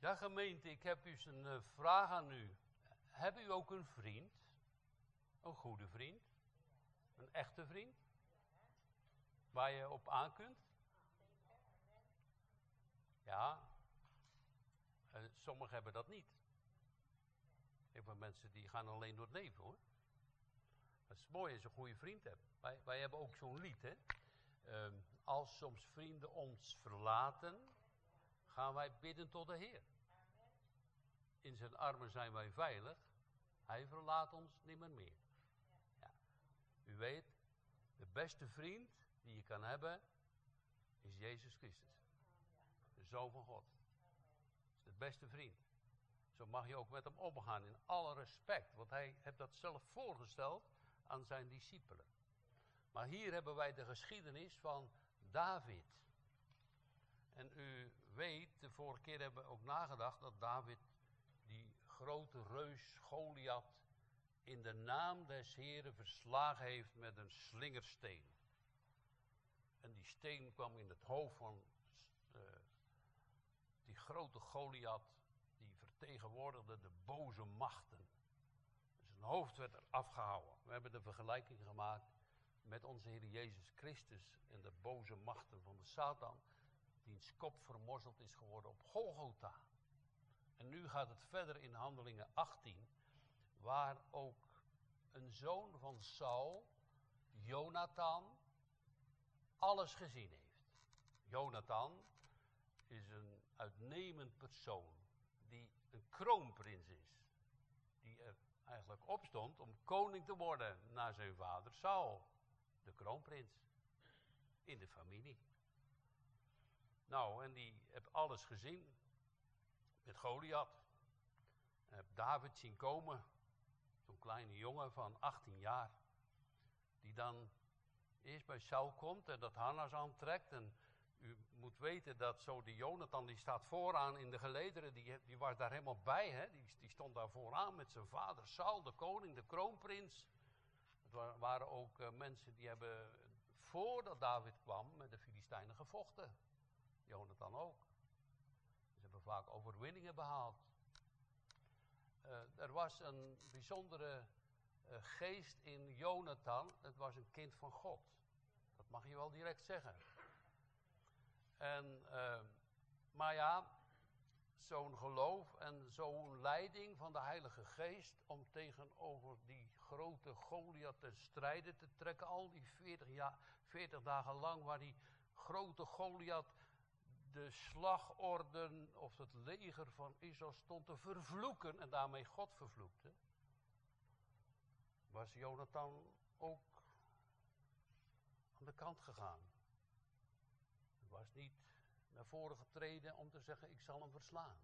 Ja, gemeente, ik heb dus een eh, vraag aan u. Heb u ook een vriend? Een goede vriend? Een echte vriend? Waar je op aan kunt? Ja. Uh, sommigen hebben dat niet. Ik heb mensen die gaan alleen door het leven hoor. Dat is mooi als je een goede vriend hebt. Wij, wij hebben ook zo'n lied hè. Ehm, als soms vrienden ons verlaten, gaan wij bidden tot de Heer. In zijn armen zijn wij veilig. Hij verlaat ons nimmer meer. Ja. U weet, de beste vriend die je kan hebben, is Jezus Christus. De Zoon van God. is de beste vriend. Zo mag je ook met hem omgaan in alle respect. Want hij heeft dat zelf voorgesteld aan zijn discipelen. Maar hier hebben wij de geschiedenis van David. En u weet, de vorige keer hebben we ook nagedacht dat David die grote reus Goliath in de naam des Heren verslagen heeft met een slingersteen. En die steen kwam in het hoofd van uh, die grote Goliath, die vertegenwoordigde de boze machten. Dus zijn hoofd werd er afgehouden. We hebben de vergelijking gemaakt met onze Heer Jezus Christus en de boze machten van de Satan, diens kop vermorzeld is geworden op Golgotha. En nu gaat het verder in Handelingen 18, waar ook een zoon van Saul, Jonathan, alles gezien heeft. Jonathan is een uitnemend persoon die een kroonprins is. Die er eigenlijk opstond om koning te worden na zijn vader Saul, de kroonprins. In de familie. Nou, en die heeft alles gezien met Goliath. Heb David zien komen, zo'n kleine jongen van 18 jaar, die dan eerst bij Saul komt en dat harnas aantrekt. En u moet weten dat zo die Jonathan, die staat vooraan in de gelederen, die, die was daar helemaal bij. Hè? Die, die stond daar vooraan met zijn vader Saul, de koning, de kroonprins. Het waren ook uh, mensen die hebben, voordat David kwam, met de Filistijnen gevochten. Jonathan ook. Ze hebben vaak overwinningen behaald. Uh, er was een bijzondere uh, geest in Jonathan. Het was een kind van God. Dat mag je wel direct zeggen. En, uh, maar ja, zo'n geloof en zo'n leiding van de Heilige Geest om tegenover die grote Goliath te strijden te trekken, al die 40, ja, 40 dagen lang, waar die grote Goliath de slagorden of het leger van Israël stond te vervloeken en daarmee God vervloekte, was Jonathan ook aan de kant gegaan. Hij was niet naar voren getreden om te zeggen: Ik zal hem verslaan.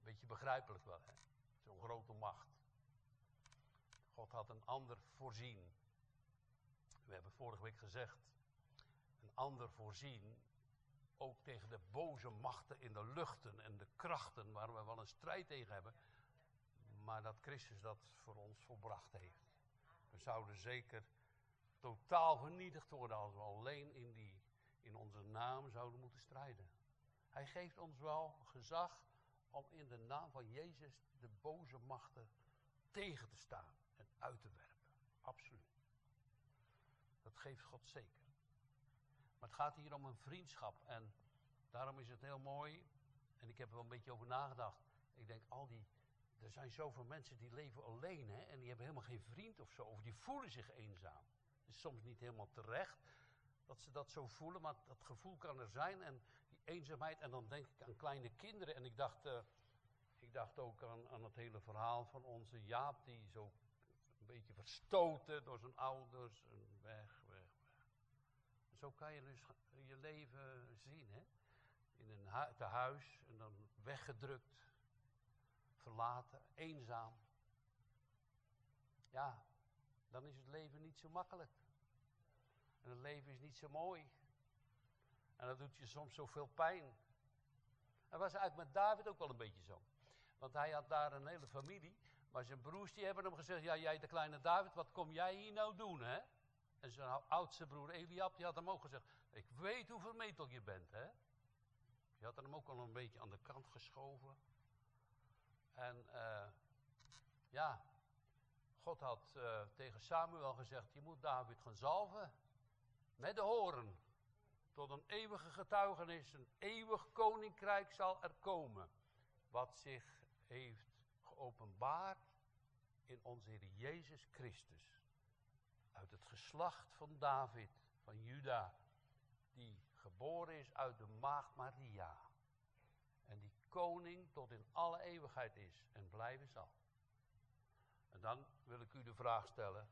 Beetje begrijpelijk wel, hè? Zo'n grote macht. God had een ander voorzien. We hebben vorige week gezegd: ander voorzien. Ook tegen de boze machten in de luchten en de krachten waar we wel een strijd tegen hebben. Maar dat Christus dat voor ons volbracht heeft. We zouden zeker totaal vernietigd worden als we alleen in, die, in onze naam zouden moeten strijden. Hij geeft ons wel gezag om in de naam van Jezus de boze machten tegen te staan en uit te werpen. Absoluut. Dat geeft God zeker. Maar het gaat hier om een vriendschap. En daarom is het heel mooi. En ik heb er wel een beetje over nagedacht. Ik denk, al die. Er zijn zoveel mensen die leven alleen, hè? En die hebben helemaal geen vriend of zo. Of die voelen zich eenzaam. Is soms niet helemaal terecht dat ze dat zo voelen, maar dat gevoel kan er zijn. En die eenzaamheid. En dan denk ik aan kleine kinderen. En ik dacht, uh, ik dacht ook aan, aan het hele verhaal van onze Jaap, die zo een beetje verstoten door zijn ouders. En weg, zo kan je dus je leven zien, hè? In een hu tehuis en dan weggedrukt, verlaten, eenzaam. Ja, dan is het leven niet zo makkelijk. En het leven is niet zo mooi. En dat doet je soms zoveel pijn. En was eigenlijk met David ook wel een beetje zo. Want hij had daar een hele familie. Maar zijn broers die hebben hem gezegd: Ja, jij de kleine David, wat kom jij hier nou doen, hè? En zijn oudste broer Eliab, die had hem ook gezegd, ik weet hoe vermetel je bent, hè. Je had hem ook al een beetje aan de kant geschoven. En uh, ja, God had uh, tegen Samuel gezegd, je moet David gaan zalven met de horen. Tot een eeuwige getuigenis, een eeuwig koninkrijk zal er komen. Wat zich heeft geopenbaard in onze Heer Jezus Christus. Uit het geslacht van David, van Juda, die geboren is uit de maagd Maria. En die koning tot in alle eeuwigheid is en blijven zal. En dan wil ik u de vraag stellen: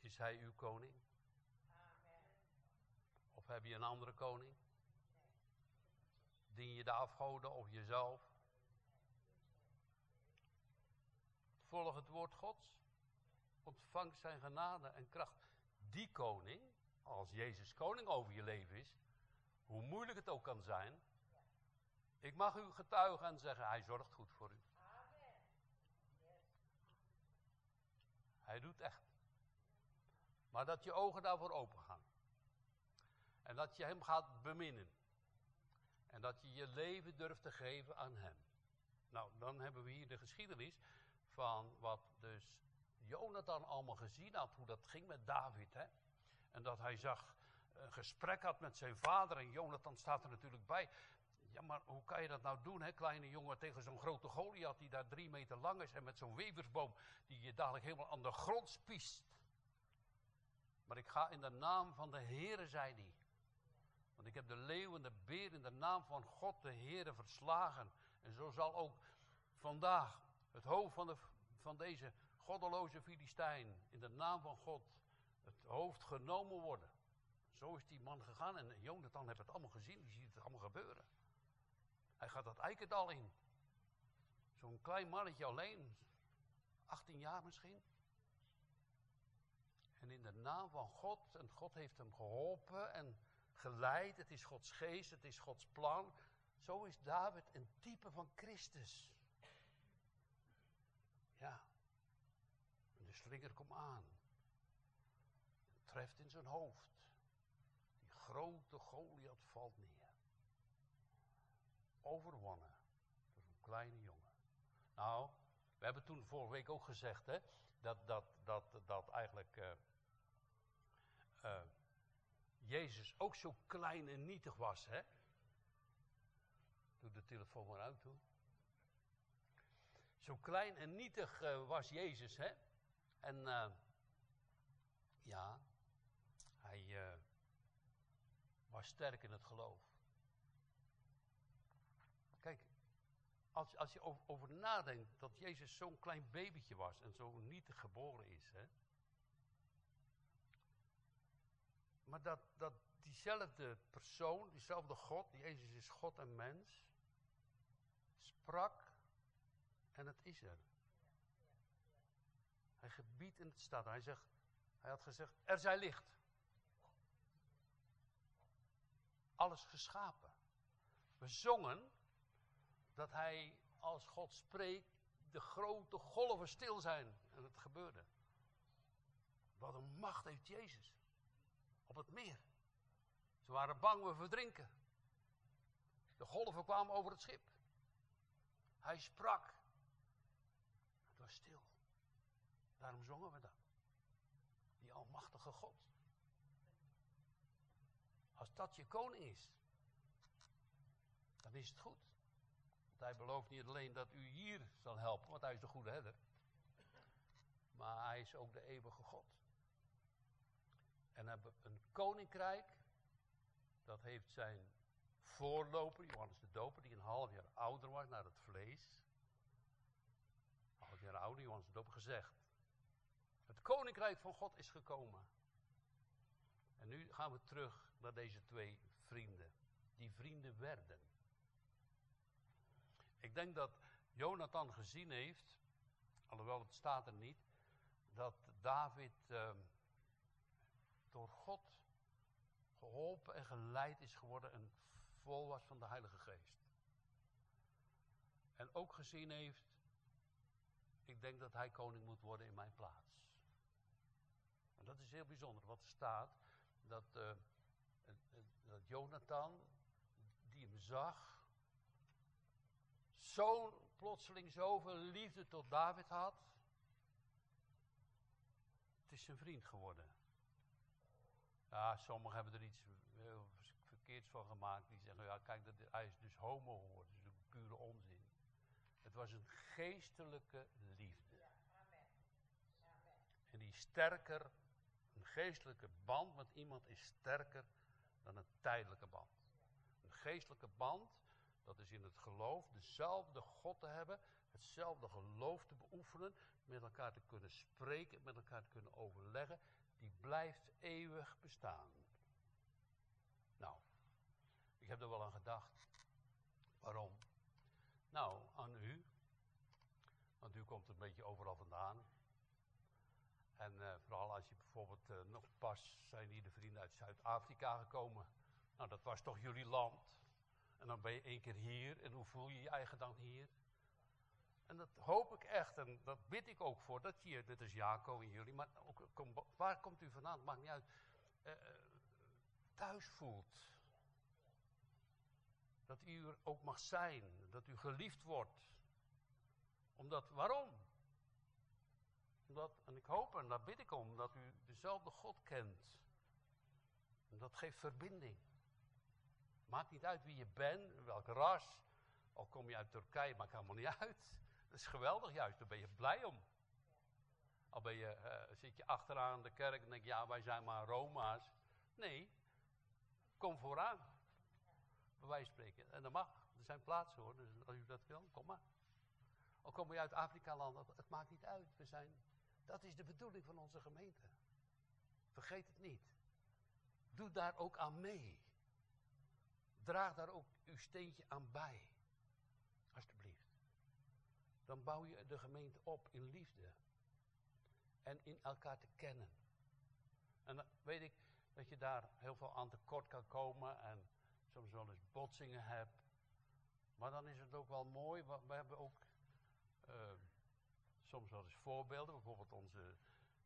Is hij uw koning? Amen. Of heb je een andere koning? Dien je de afgoden of jezelf? Volg het woord Gods. Ontvang zijn genade en kracht. Die koning, als Jezus koning over je leven is, hoe moeilijk het ook kan zijn, ik mag u getuigen en zeggen, hij zorgt goed voor u. Hij doet echt. Maar dat je ogen daarvoor open gaan. En dat je hem gaat beminnen. En dat je je leven durft te geven aan hem. Nou, dan hebben we hier de geschiedenis van wat dus Jonathan allemaal gezien had, hoe dat ging met David. Hè? En dat hij zag, een gesprek had met zijn vader en Jonathan staat er natuurlijk bij. Ja, maar hoe kan je dat nou doen, hè, kleine jongen, tegen zo'n grote Goliath die daar drie meter lang is en met zo'n weversboom die je dadelijk helemaal aan de grond spiest. Maar ik ga in de naam van de Heere, zei hij. Want ik heb de leeuw en de beer in de naam van God, de Heere, verslagen. En zo zal ook vandaag het hoofd van, de, van deze goddeloze Filistijn in de naam van God het hoofd genomen worden. Zo is die man gegaan en Jonathan heeft het allemaal gezien, die ziet het allemaal gebeuren. Hij gaat dat eikendal in. Zo'n klein mannetje alleen, 18 jaar misschien. En in de naam van God, en God heeft hem geholpen en geleid, het is Gods geest, het is Gods plan. Zo is David een type van Christus. Ja. Slinger komt aan. Treft in zijn hoofd. Die grote Goliath valt neer. Overwonnen door een kleine jongen. Nou, we hebben toen vorige week ook gezegd hè, dat, dat, dat, dat eigenlijk uh, uh, Jezus ook zo klein en nietig was. Hè? Doe de telefoon maar uit toe. Zo klein en nietig uh, was Jezus, hè? En uh, ja, hij uh, was sterk in het geloof. Kijk, als, als je over, over nadenkt dat Jezus zo'n klein babytje was en zo nietig geboren is, hè? Maar dat, dat diezelfde persoon, diezelfde God, Jezus is God en mens, sprak en het is er. Hij gebiedt in het stad. Hij, zegt, hij had gezegd, er zij licht. Alles geschapen. We zongen dat hij als God spreekt, de grote golven stil zijn. En het gebeurde. Wat een macht heeft Jezus. Op het meer. Ze waren bang, we verdrinken. De golven kwamen over het schip. Hij sprak stil. Daarom zongen we dat. Die almachtige God. Als dat je koning is, dan is het goed. Want hij belooft niet alleen dat u hier zal helpen, want hij is de goede herder. Maar hij is ook de eeuwige God. En hebben een koninkrijk, dat heeft zijn voorloper, Johannes de Doper, die een half jaar ouder was naar het vlees jaar oude Johannes het op gezegd. Het koninkrijk van God is gekomen. En nu gaan we terug naar deze twee vrienden. Die vrienden werden. Ik denk dat Jonathan gezien heeft, alhoewel het staat er niet, dat David uh, door God geholpen en geleid is geworden en vol was van de Heilige Geest. En ook gezien heeft ik denk dat hij koning moet worden in mijn plaats. Dat is heel bijzonder, wat er staat, dat, uh, dat Jonathan zag, zo'n plotseling zoveel liefde tot David had. Het is zijn vriend geworden. Ja, sommigen hebben er iets heel verkeerds van gemaakt. Die zeggen, ja kijk, dat, hij is dus homo geworden. Dat is pure onzin. Het was een geestelijke liefde. En die sterker, geestelijke band met iemand is sterker dan een tijdelijke band. Een geestelijke band, dat is in het geloof dezelfde God te hebben, hetzelfde geloof te beoefenen, met elkaar te kunnen spreken, met elkaar te kunnen overleggen, die blijft eeuwig bestaan. Nou, ik heb er wel aan gedacht. Waarom? Nou, aan u. Want u komt een beetje overal vandaan. En uh, vooral als je bijvoorbeeld uh, nog pas zijn hier de vrienden uit Zuid-Afrika gekomen. Nou, dat was toch jullie land. En dan ben je één keer hier. En hoe voel je je eigen dan hier? En dat hoop ik echt. En dat bid ik ook voor. Dat je, dit is Jaco en jullie. Maar ook, kom, waar komt u vandaan? Het maakt niet uit. Thuis voelt. Dat u er ook mag zijn. Dat u geliefd wordt. Omdat, waarom? Omdat, en ik hoop en daar bid ik om, dat u dezelfde God kent. En dat geeft verbinding. Maakt niet uit wie je bent, welk ras. Al kom je uit Turkije, maakt helemaal niet uit. Dat is geweldig juist, daar ben je blij om. Al ben je, uh, zit je achteraan de kerk en denk je, ja, wij zijn maar Roma's. Nee, kom vooraan. Wijze spreken. En dat mag. Er zijn plaatsen hoor, dus als u dat wil, kom maar. Al kom je uit Afrika-land, het maakt niet uit. We zijn dat is de bedoeling van onze gemeente. Vergeet het niet. Doe daar ook aan mee. Draag daar ook uw steentje aan bij. Alsjeblieft. Dan bouw je de gemeente op in liefde. En in elkaar te kennen. En dan weet ik dat je daar heel veel aan tekort kan komen. En soms wel eens botsingen hebt. Maar dan is het ook wel mooi. We hebben ook... Uh, soms wel eens voorbeelden. Bijvoorbeeld onze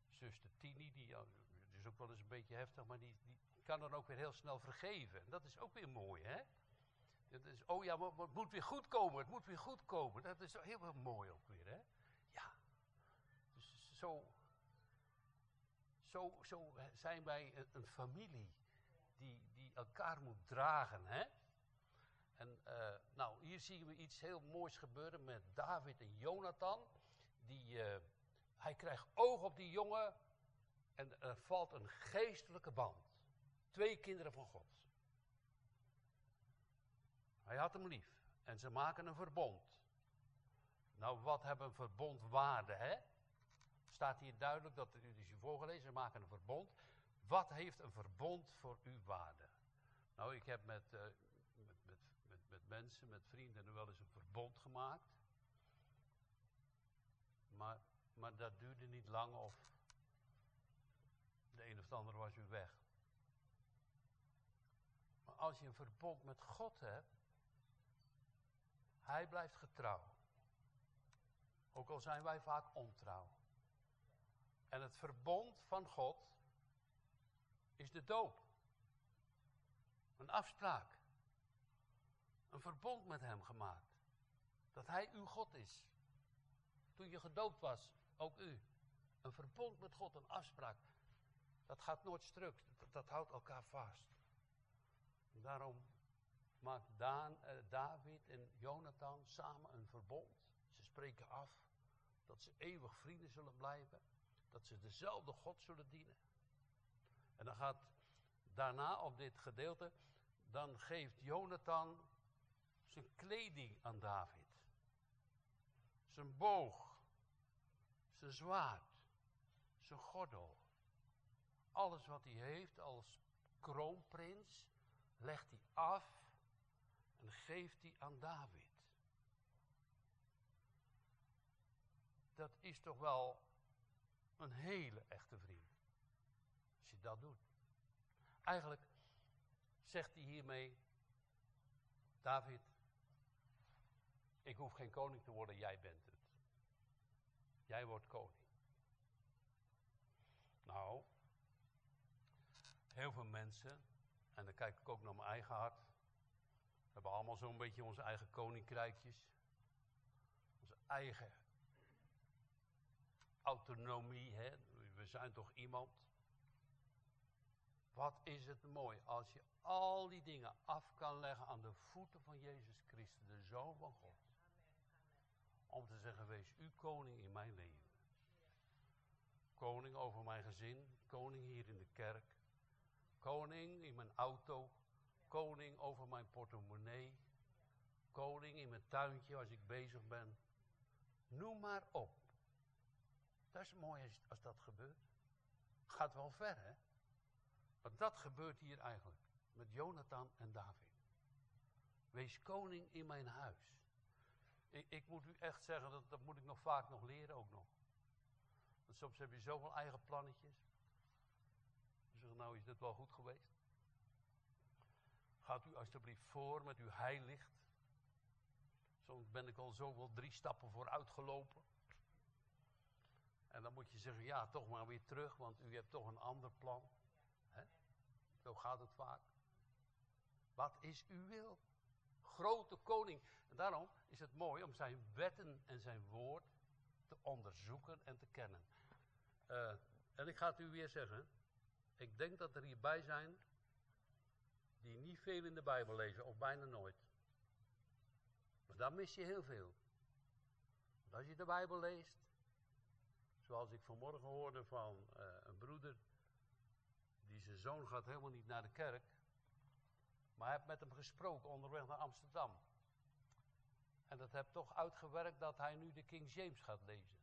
zuster Tini, die, die is ook wel eens een beetje heftig, maar die, die kan dan ook weer heel snel vergeven. En dat is ook weer mooi, hè? Dat is, oh ja, maar, het moet weer goed komen, het moet weer goed komen. Dat is heel, heel mooi ook weer, hè? Ja. Dus zo, zo, zo zijn wij een, familie die, die elkaar moet dragen, hè? En uh, nou, hier zien we iets heel moois gebeuren met David en Jonathan die, uh, hij krijgt oog op die jongen en er valt een geestelijke band. Twee kinderen van God. Hij had hem lief en ze maken een verbond. Nou, wat hebben een verbond waarde, hè? Staat hier duidelijk, dat u is u voorgelezen, ze maken een verbond. Wat heeft een verbond voor u waarde? Nou, ik heb met, uh, met, met, met, met mensen, met vrienden, wel eens een verbond gemaakt. Maar, maar dat duurde niet lang of de een of de ander was weer weg. Maar als je een verbond met God hebt, hij blijft getrouw. Ook al zijn wij vaak ontrouw. En het verbond van God is de doop. Een afspraak. Een verbond met hem gemaakt. Dat hij uw God is toen je gedoopt was, ook u. Een verbond met God, een afspraak. Dat gaat nooit stuk, dat, houdt elkaar vast. Daarom maakt Daan, eh, David en Jonathan samen een verbond. Ze spreken af dat ze eeuwig vrienden zullen blijven. Dat ze dezelfde God zullen dienen. En dan gaat daarna op dit gedeelte, dan geeft Jonathan zijn kleding aan David zijn boog, zijn zwaard, zijn gordel. Alles wat hij heeft als kroonprins, legt hij af en geeft hij aan David. Dat is toch wel een hele echte vriend. Als je dat doet. Eigenlijk zegt hij hiermee, David, ik hoef geen koning te worden, jij bent het. Jij wordt koning. Nou, heel veel mensen, en dan kijk ik ook naar mijn eigen hart, hebben allemaal zo'n beetje onze eigen koninkrijkjes. Onze eigen autonomie, hè? we zijn toch iemand. Wat is het mooi als je al die dingen af kan leggen aan de voeten van Jezus Christus, de Zoon van God. Om te zeggen, wees u koning in mijn leven. Koning over mijn gezin, koning hier in de kerk, koning in mijn auto, koning over mijn portemonnee, koning in mijn tuintje als ik bezig ben. Noem maar op. Dat is mooi als, als dat gebeurt. Gaat wel ver, hè? Want dat gebeurt hier eigenlijk. Met Jonathan en David. Wees koning in mijn huis. Ik, moet u echt zeggen, dat, dat moet ik nog vaak nog leren ook nog. Soms heb je zoveel eigen plannetjes. Je zegt, nou is dit wel goed geweest. Gaat u alsjeblieft voor met uw heilicht. Soms ben ik al zoveel drie stappen vooruit gelopen. En dan moet je zeggen, ja, toch maar weer terug, want u hebt toch een ander plan. Zo gaat het vaak. Wat is uw wil? Grote koning. En daarom is het mooi om zijn wetten en zijn woord te onderzoeken en te kennen. Uh, en ik ga het u weer zeggen. Ik denk dat er hierbij zijn die niet veel in de Bijbel lezen, of bijna nooit. Maar dan mis je heel veel. Als je de Bijbel leest, zoals ik vanmorgen hoorde van uh, een broeder die zijn zoon gaat helemaal niet naar de kerk. Maar heeft met hem gesproken onderweg naar Amsterdam. En dat heeft toch uitgewerkt dat hij nu de King James gaat lezen.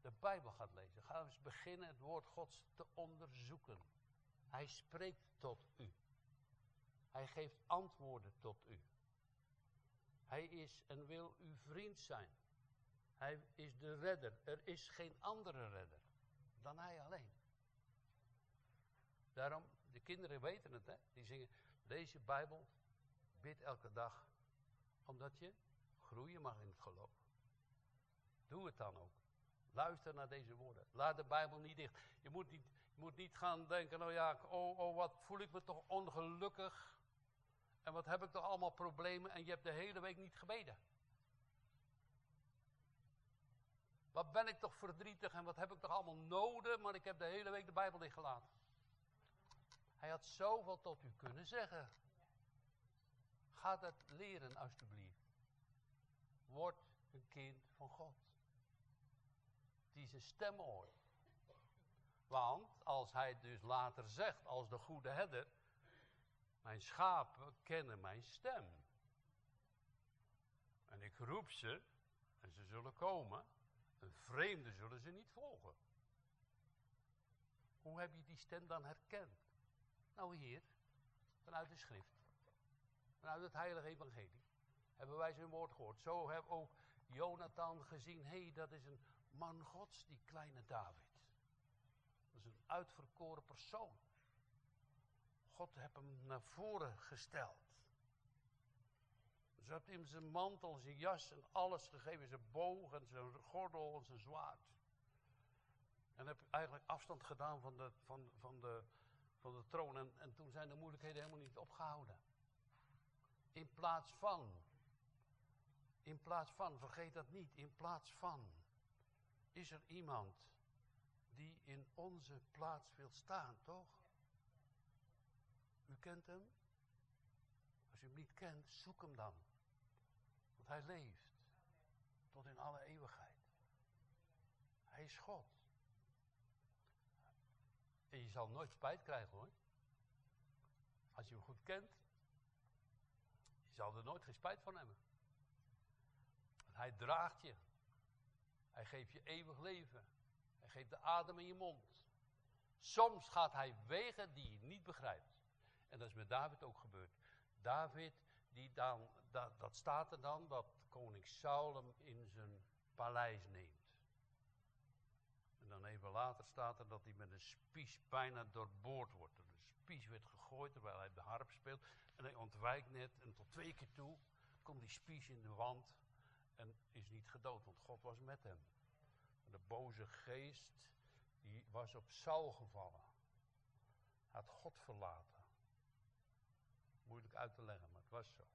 De Bijbel gaat lezen. Ga eens beginnen het woord Gods te onderzoeken. Hij spreekt tot u. Hij geeft antwoorden tot u. Hij is en wil uw vriend zijn. Hij is de redder. Er is geen andere redder dan hij alleen. Daarom, de kinderen weten het, hè? Die zingen, je Bijbel, bid elke dag, omdat je groeien mag in het geloof. Doe het dan ook. Luister naar deze woorden. Laat de Bijbel niet dicht. Je moet niet, je moet niet gaan denken, nou ja, oh, oh, wat voel ik me toch ongelukkig. En wat heb ik toch allemaal problemen en je hebt de hele week niet gebeden. Wat ben ik toch verdrietig en wat heb ik toch allemaal nodig, maar ik heb de hele week de Bijbel dichtgelaten. Hij had zoveel tot u kunnen zeggen. Ga dat leren alsjeblieft. Word een kind van God. Die zijn stem hoort. Want als hij dus later zegt, als de goede herder, mijn schapen kennen mijn stem. En ik roep ze en ze zullen komen. Een vreemde zullen ze niet volgen. Hoe heb je die stem dan herkend? Nou hier, vanuit de schrift. Vanuit het heilige evangelie. Hebben wij zijn woord gehoord. Zo heb ook Jonathan gezien. Hé, hey, dat is een man gods, die kleine David. Dat is een uitverkoren persoon. God heeft hem naar voren gesteld. Ze heeft hem zijn mantel, zijn jas en alles gegeven. Zijn boog en zijn gordel en zijn zwaard. En heb eigenlijk afstand gedaan van de, van, van de, van de troon. En, en toen zijn de moeilijkheden helemaal niet opgehouden. In plaats van, in plaats van, vergeet dat niet, in plaats van is er iemand die in onze plaats wil staan, toch? U kent hem? Als u hem niet kent, zoek hem dan. Want hij leeft tot in alle eeuwigheid. Hij is God. En je zal nooit spijt krijgen hoor. Als je hem goed kent. Je zal er nooit geen spijt van hebben. Want hij draagt je. Hij geeft je eeuwig leven. Hij geeft de adem in je mond. Soms gaat hij wegen die je niet begrijpt. En dat is met David ook gebeurd. David, die dan, dat, dat staat er dan, dat koning Saul hem in zijn paleis neemt. En dan even later staat er dat hij met een spies bijna doorboord wordt. De spies werd gegooid terwijl hij de harp speelt. En hij ontwijkt net en tot twee keer toe komt die spies in de wand. En is niet gedood, want God was met hem. De boze geest, die was op Saul gevallen. Had God verlaten. Moeilijk uit te leggen, maar het was zo.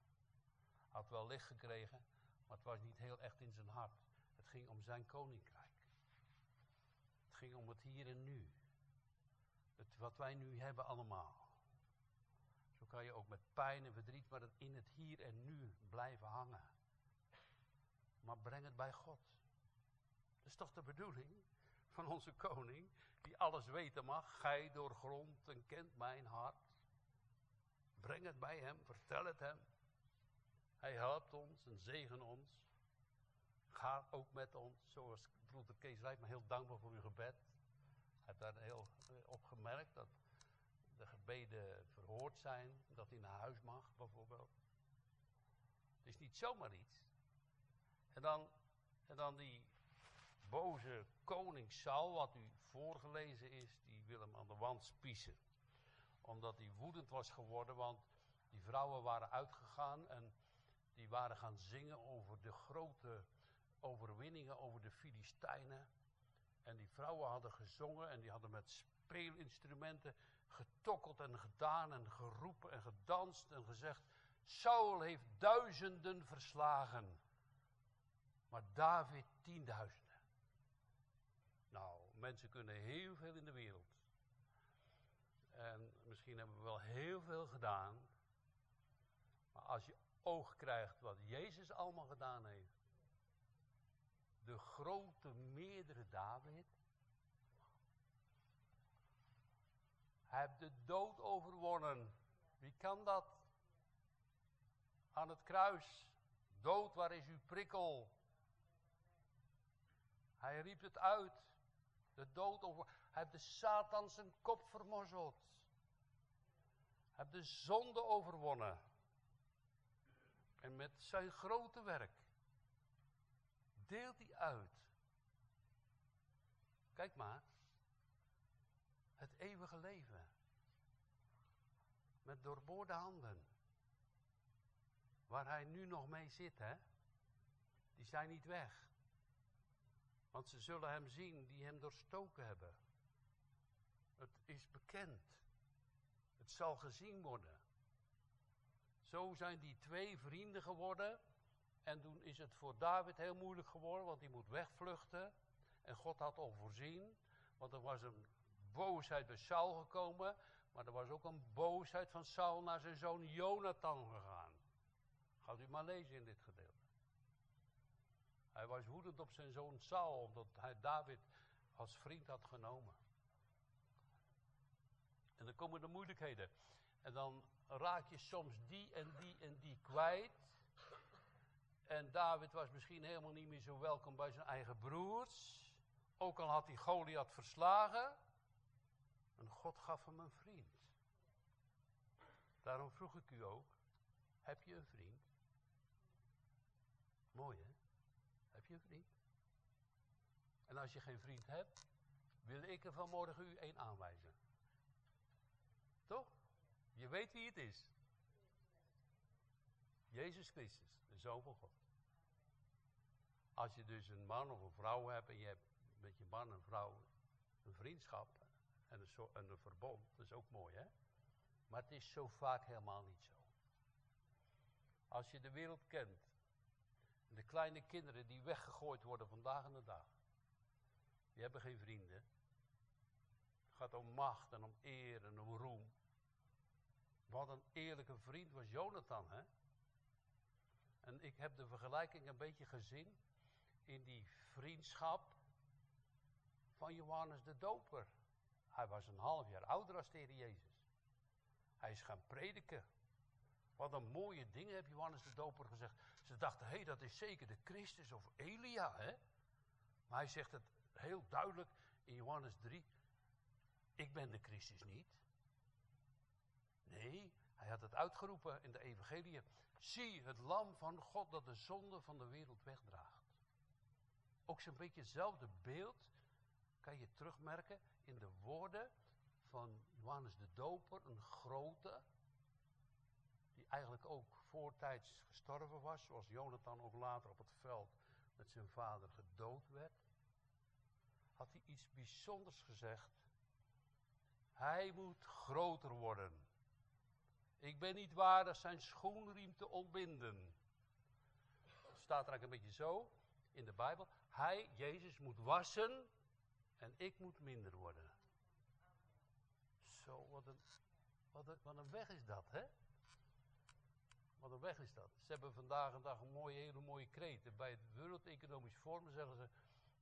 Had wel licht gekregen, maar het was niet heel echt in zijn hart. Het ging om zijn koninkrijk. Om het hier en nu. Het, wat wij nu hebben allemaal. Zo kan je ook met pijn en verdriet, maar in het hier en nu blijven hangen. Maar breng het bij God. Dat is toch de bedoeling van onze koning, die alles weten mag. Gij doorgrond en kent mijn hart. Breng het bij hem, vertel het hem. Hij helpt ons en zegen ons. Ga ook met ons, zoals broeder Kees Rijk, maar heel dankbaar voor uw gebed. Hij heeft daar heel eh, op gemerkt dat de gebeden verhoord zijn, dat hij naar huis mag bijvoorbeeld. Het is niet zomaar iets. En dan, en dan die boze koning Saul, wat u voorgelezen is, die wil hem aan de wand spiezen. Omdat hij woedend was geworden, want die vrouwen waren uitgegaan en die waren gaan zingen over de grote overwinningen over de Filistijnen. En die vrouwen hadden gezongen en die hadden met speelinstrumenten getokkeld en gedaan en geroepen en gedanst en gezegd: Saul heeft duizenden verslagen, maar David tienduizenden. Nou, mensen kunnen heel veel in de wereld. En misschien hebben we wel heel veel gedaan. Maar als je oog krijgt wat Jezus allemaal gedaan heeft. De grote meerdere David. Hij heeft de dood overwonnen. Wie kan dat? Aan het kruis. Dood, waar is uw prikkel? Hij riep het uit. De dood over. Hij heeft de Satan zijn kop vermorzeld. Hij heeft de zonde overwonnen. En met zijn grote werk deelt hij uit. Kijk maar. Het eeuwige leven. Met doorboorde handen. Waar hij nu nog mee zit, hè. Die zijn niet weg. Want ze zullen hem zien die hem doorstoken hebben. Het is bekend. Het zal gezien worden. Zo zijn die twee vrienden geworden. En toen is het voor David heel moeilijk geworden, want hij moet wegvluchten. En God had al voorzien, want er was een boosheid bij Saul gekomen. Maar er was ook een boosheid van Saul naar zijn zoon Jonathan gegaan. Gaat u maar lezen in dit gedeelte. Hij was woedend op zijn zoon Saul, omdat hij David als vriend had genomen. En dan komen de moeilijkheden. En dan raak je soms die en die en die kwijt. En David was misschien helemaal niet meer zo welkom bij zijn eigen broers. Ook al had hij Goliath verslagen. En God gaf hem een vriend. Daarom vroeg ik u ook, heb je een vriend? Mooi hè? Heb je een vriend? En als je geen vriend hebt, wil ik er vanmorgen u één aanwijzen. Toch? Je weet wie het is. Jezus Christus, de Zoon van God. Als je dus een man of een vrouw hebt en je hebt met je man en vrouw een vriendschap en een, en een verbond, dat is ook mooi hè. Maar het is zo vaak helemaal niet zo. Als je de wereld kent, de kleine kinderen die weggegooid worden vandaag en de dag, die hebben geen vrienden. Het gaat om macht en om eer en om roem. Wat een eerlijke vriend was Jonathan, hè? En ik heb de vergelijking een beetje gezien in die vriendschap van Johannes de Doper. Hij was een half jaar ouder als de Heer Jezus. Hij is gaan prediken. Wat een mooie dingen heeft Johannes de Doper gezegd. Ze dachten, hé, hey, dat is zeker de Christus of Elia, hè? Maar hij zegt het heel duidelijk in Johannes 3. Ik ben de Christus niet. Nee, hij had het uitgeroepen in de evangelie. Zie het lam van God dat de zonde van de wereld wegdraagt. Ook zo'n beetje hetzelfde beeld kan je terugmerken in de woorden van Johannes de Doper, een grote, die eigenlijk ook voortijds gestorven was, zoals Jonathan ook later op het veld met zijn vader gedood werd. Had hij iets bijzonders gezegd. Hij moet groter worden. Ik ben niet waardig zijn schoenriem te ontbinden. staat er eigenlijk een beetje zo in de Bijbel. Hij, Jezus, moet wassen en ik moet minder worden. Zo, wat een, wat een, weg is dat, hè? Wat een weg is dat. Ze hebben vandaag een dag een mooie, hele mooie kreet. Bij het Wereld Economisch Forum zeggen ze,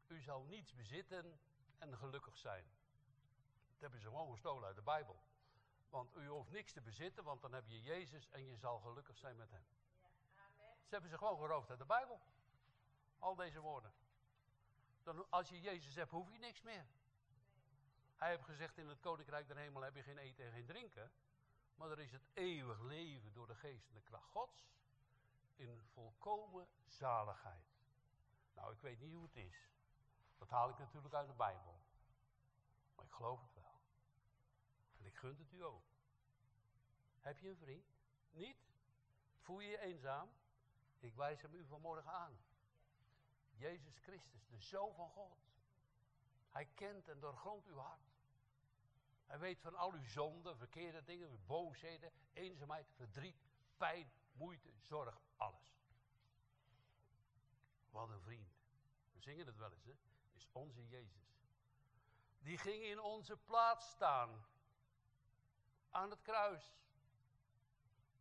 u zal niets bezitten en gelukkig zijn. Dat hebben ze gewoon gestolen uit de Bijbel. Want u hoeft niks te bezitten, want dan heb je Jezus en je zal gelukkig zijn met hem. Ja, amen. Ze hebben ze gewoon geroofd uit de Bijbel. Al deze woorden. Dan, als je Jezus hebt, hoef je niks meer. Hij heeft gezegd, in het Koninkrijk der Hemel heb je geen eten en geen drinken. Maar er is het eeuwig leven door de geest en de kracht Gods. In volkomen zaligheid. Nou, ik weet niet hoe het is. Dat haal ik natuurlijk uit de Bijbel. Maar ik geloof het wel. En ik gun het u ook. Heb je een vriend? Niet? Voel je je eenzaam? Ik wijs hem u vanmorgen aan. Jezus Christus, de Zoon van God. Hij kent en doorgrondt uw hart. Hij weet van al uw zonden, verkeerde dingen, boosheden, eenzaamheid, verdriet, pijn, moeite, zorg, alles. Wat een vriend. We zingen het wel eens, hè? Is onze Jezus. Die ging in onze plaats staan. Aan het kruis.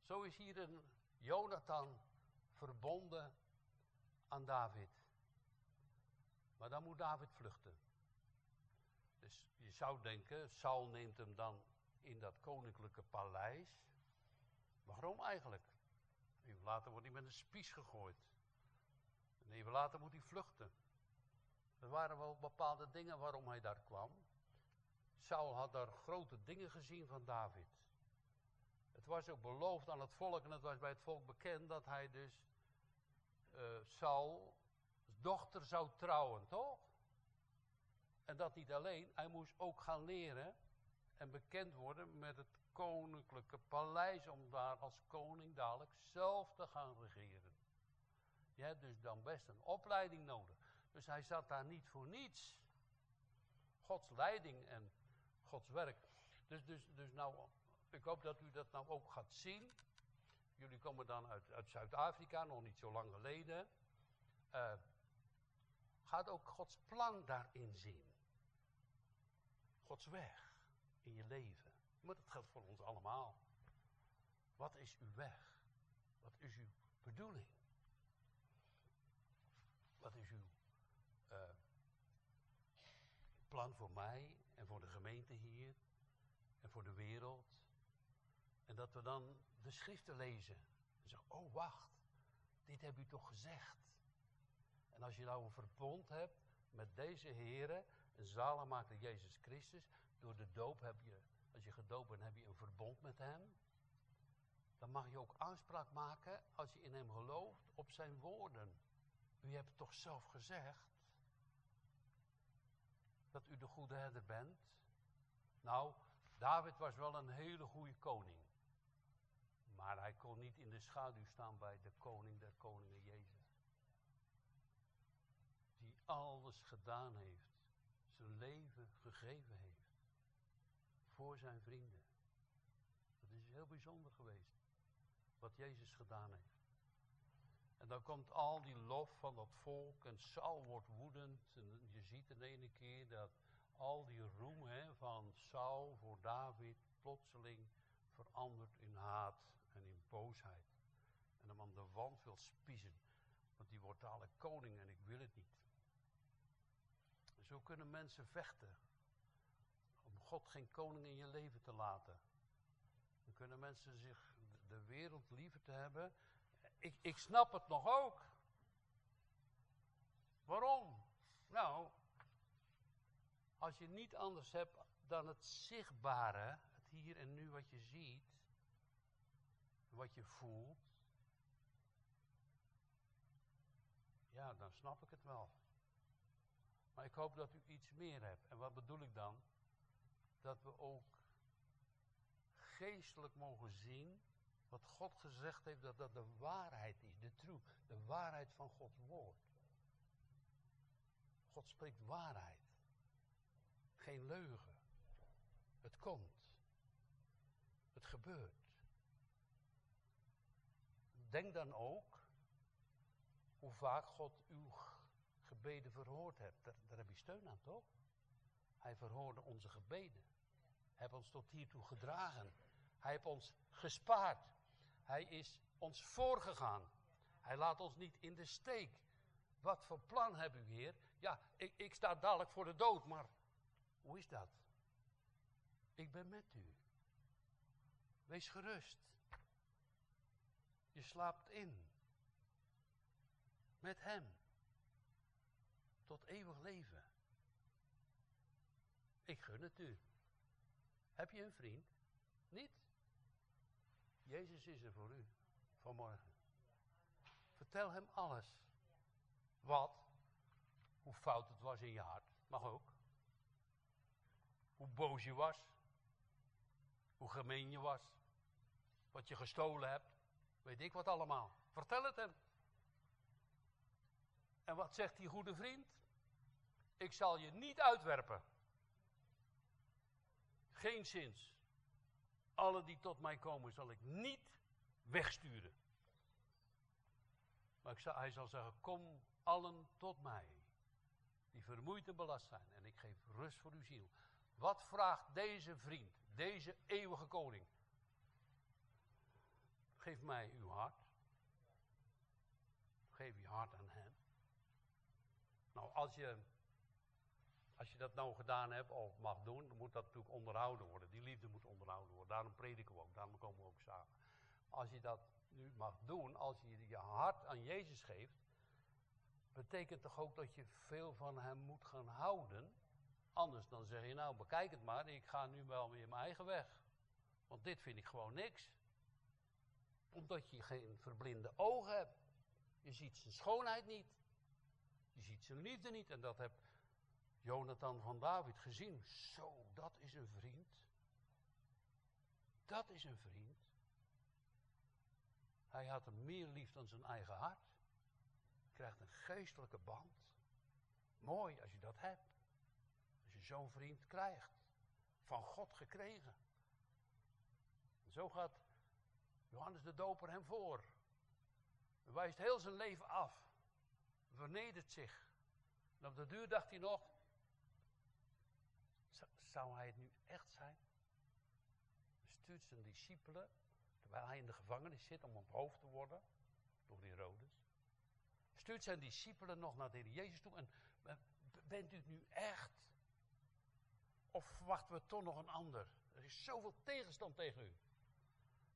Zo is hier een Jonathan verbonden aan David. Maar dan moet David vluchten. Dus je zou denken, Saul neemt hem dan in dat koninklijke paleis. Waarom eigenlijk? Even later wordt hij met een spies gegooid. En even later moet hij vluchten. Er waren wel bepaalde dingen waarom hij daar kwam. Saul had daar grote dingen gezien van David. Het was ook beloofd aan het volk en het was bij het volk bekend dat hij dus uh, Saul dochter zou trouwen, toch? En dat niet alleen, hij moest ook gaan leren en bekend worden met het koninklijke paleis om daar als koning dadelijk zelf te gaan regeren. Je hebt dus dan best een opleiding nodig. Dus hij zat daar niet voor niets. Gods leiding en Gods werk. Dus, dus, dus nou, ik hoop dat u dat nou ook gaat zien. Jullie komen dan uit, uit Zuid-Afrika, nog niet zo lang geleden. Uh, gaat ook Gods plan daarin zien. Gods weg in je leven. Maar dat geldt voor ons allemaal. Wat is uw weg? Wat is uw bedoeling? Wat is uw uh, plan voor mij en voor de gemeente hier en voor de wereld? En dat we dan de schriften lezen. En zeggen, oh wacht, dit heb u toch gezegd. En als je nou een verbond hebt met deze heren, een zalenmaker Jezus Christus, door de doop heb je, als je gedoopt bent, heb je een verbond met hem. Dan mag je ook aanspraak maken, als je in hem gelooft, op zijn woorden. U hebt toch zelf gezegd dat u de goede herder bent? Nou, David was wel een hele goede koning. Maar hij kon niet in de schaduw staan bij de koning der koningen Jezus. Die alles gedaan heeft, zijn leven gegeven heeft. Voor zijn vrienden. Dat is heel bijzonder geweest. Wat Jezus gedaan heeft. En dan komt al die lof van dat volk en Saul wordt woedend. En je ziet in ene keer dat al die roem hè, van Saul voor David plotseling verandert in haat en in boosheid. En hem aan de wand wil spiezen. Want die wordt dadelijk koning en ik wil het niet. Zo kunnen mensen vechten. Om God geen koning in je leven te laten. Dan kunnen mensen zich de wereld liever te hebben. Ik, ik snap het nog ook. Waarom? Nou, als je niet anders hebt dan het zichtbare, het hier en nu wat je ziet, wat je voelt, ja, dan snap ik het wel. Maar ik hoop dat u iets meer hebt. En wat bedoel ik dan? Dat we ook geestelijk mogen zien wat God gezegd heeft, dat dat de waarheid is, de truth, de waarheid van Gods woord. God spreekt waarheid, geen leugen. Het komt. Het gebeurt denk dan ook hoe vaak God uw gebeden verhoord hebt. Daar, daar heb je steun aan, toch? Hij verhoorde onze gebeden. Hij heeft ons tot hiertoe gedragen. Hij heeft ons gespaard. Hij is ons voorgegaan. Hij laat ons niet in de steek. Wat voor plan heb u, Heer? Ja, ik, ik sta dadelijk voor de dood, maar hoe is dat? Ik ben met u. Wees gerust. Je slaapt in. Met Hem. Tot eeuwig leven. Ik gun het u. Heb je een vriend? Niet? Jezus is er voor u vanmorgen. Vertel hem alles. Wat? Hoe fout het was in je hart. Mag ook. Hoe boos je was. Hoe gemeen je was. Wat je gestolen hebt. Weet ik wat allemaal. Vertel het hem. En wat zegt die goede vriend? Ik zal je niet uitwerpen. Geen zins. Alle die tot mij komen zal ik niet wegsturen. Maar ik zal, hij zal zeggen, kom allen tot mij. Die vermoeid en belast zijn. En ik geef rust voor uw ziel. Wat vraagt deze vriend, deze eeuwige koning? Geef mij uw hart. Geef je hart aan hem. Nou, als je, als je dat nou gedaan hebt of mag doen, dan moet dat natuurlijk onderhouden worden. Die liefde moet onderhouden worden. Daarom prediken we ook, daarom komen we ook samen. Als je dat nu mag doen, als je je hart aan Jezus geeft, betekent toch ook dat je veel van hem moet gaan houden. Anders dan zeg je, nou bekijk het maar, ik ga nu wel weer mijn eigen weg. Want dit vind ik gewoon niks. Omdat je geen verblinde ogen hebt. Je ziet zijn schoonheid niet. Je ziet zijn liefde niet. En dat heb Jonathan van David gezien. Zo, dat is een vriend. Dat is een vriend. Hij had hem meer lief dan zijn eigen hart. Krijgt een geestelijke band. Mooi als je dat hebt. Als je zo'n vriend krijgt. Van God gekregen. En zo gaat Johannes de Doper hem voor. Hij wijst heel zijn leven af. Vernedert zich. En op de duur dacht hij nog. Zou hij het nu echt zijn? Stuurt zijn discipelen terwijl hij in de gevangenis zit om onthoofd te worden door Herodes, stuurt zijn discipelen nog naar de Heer Jezus toe en bent u het nu echt? Of verwachten we toch nog een ander? Er is zoveel tegenstand tegen u.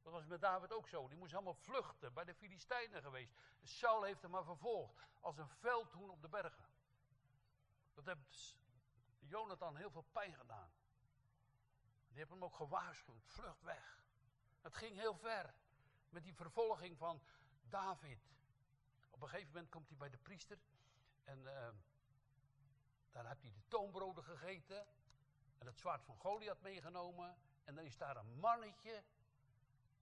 Dat was met David ook zo. Die moest allemaal vluchten, bij de Filistijnen geweest. Saul heeft hem maar vervolgd, als een veldhoen op de bergen. Dat heeft Jonathan heel veel pijn gedaan. Die heeft hem ook gewaarschuwd, vlucht weg. Het ging heel ver met die vervolging van David. Op een gegeven moment komt hij bij de priester en uh, daar heeft hij de toonbroden gegeten en het zwaard van Goliath meegenomen. En dan is daar een mannetje,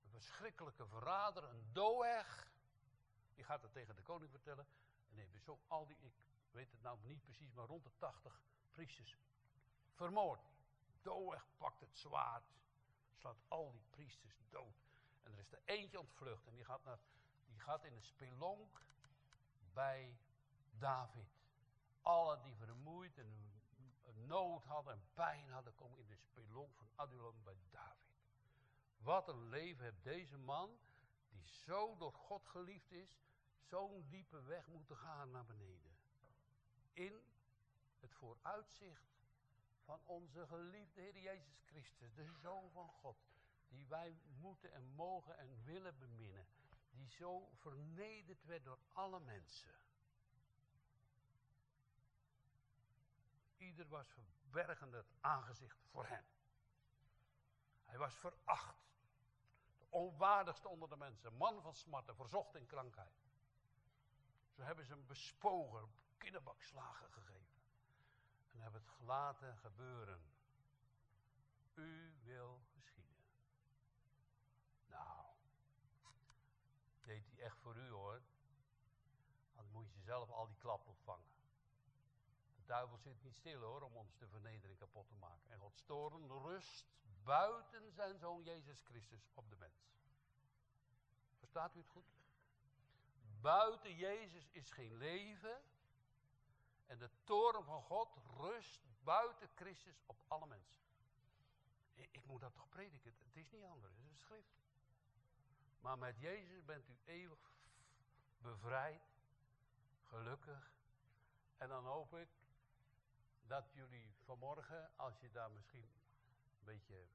een verschrikkelijke verrader, een doeg. Die gaat het tegen de koning vertellen. En heeft zo al die, ik weet het nou niet precies, maar rond de 80 priesters vermoord. Doeg pakt het zwaard slaat al die priesters dood. En er is er eentje ontvlucht en die gaat, naar, die gaat in de spelonk bij David. Alle die vermoeid en nood hadden en pijn hadden, komen in de spelonk van Adullam bij David. Wat een leven heeft deze man, die zo door God geliefd is, zo'n diepe weg moeten gaan naar beneden. In het vooruitzicht van onze geliefde Heer Jezus Christus, de Zoon van God, die wij moeten en mogen en willen beminnen, die zo vernederd werd door alle mensen. Ieder was verbergende het aangezicht voor hem. Hij was veracht. De onwaardigste onder de mensen. Man van smarten, verzocht in krankheid. Zo hebben ze hem bespogen, kinderbakslagen gegeven en heb het gelaten gebeuren. U wil geschieden. Nou, deed hij echt voor u hoor. Dan moet je zelf al die klap opvangen. De duivel zit niet stil hoor, om ons de vernedering kapot te maken. En God storen rust buiten zijn zoon Jezus Christus op de mens. Verstaat u het goed? buiten Jezus is geen leven. En de toren van God rust buiten Christus op alle mensen. Ik moet dat toch prediken? Het is niet anders, het is schrift. Maar met Jezus bent u eeuwig bevrijd, gelukkig. En dan hoop ik dat jullie vanmorgen, als je daar misschien een beetje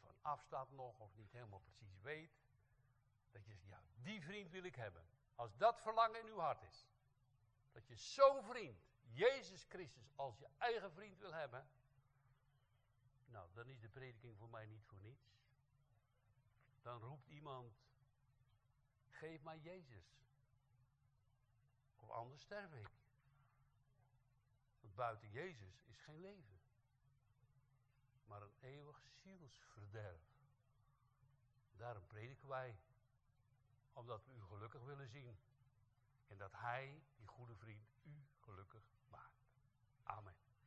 van afstaat nog, of niet helemaal precies weet, dat je zegt, ja, die vriend wil ik hebben. Als dat verlangen in uw hart is, dat je zo'n vriend, Jezus Christus, als je eigen vriend wil hebben, nou, dan is de prediking voor mij niet voor niets. Dan roept iemand, geef mij Jezus. Of anders sterf ik. Want buiten Jezus is geen leven. Maar een eeuwig zielsverderf. Daarom prediken wij. Omdat we u gelukkig willen zien. En dat Hij, die goede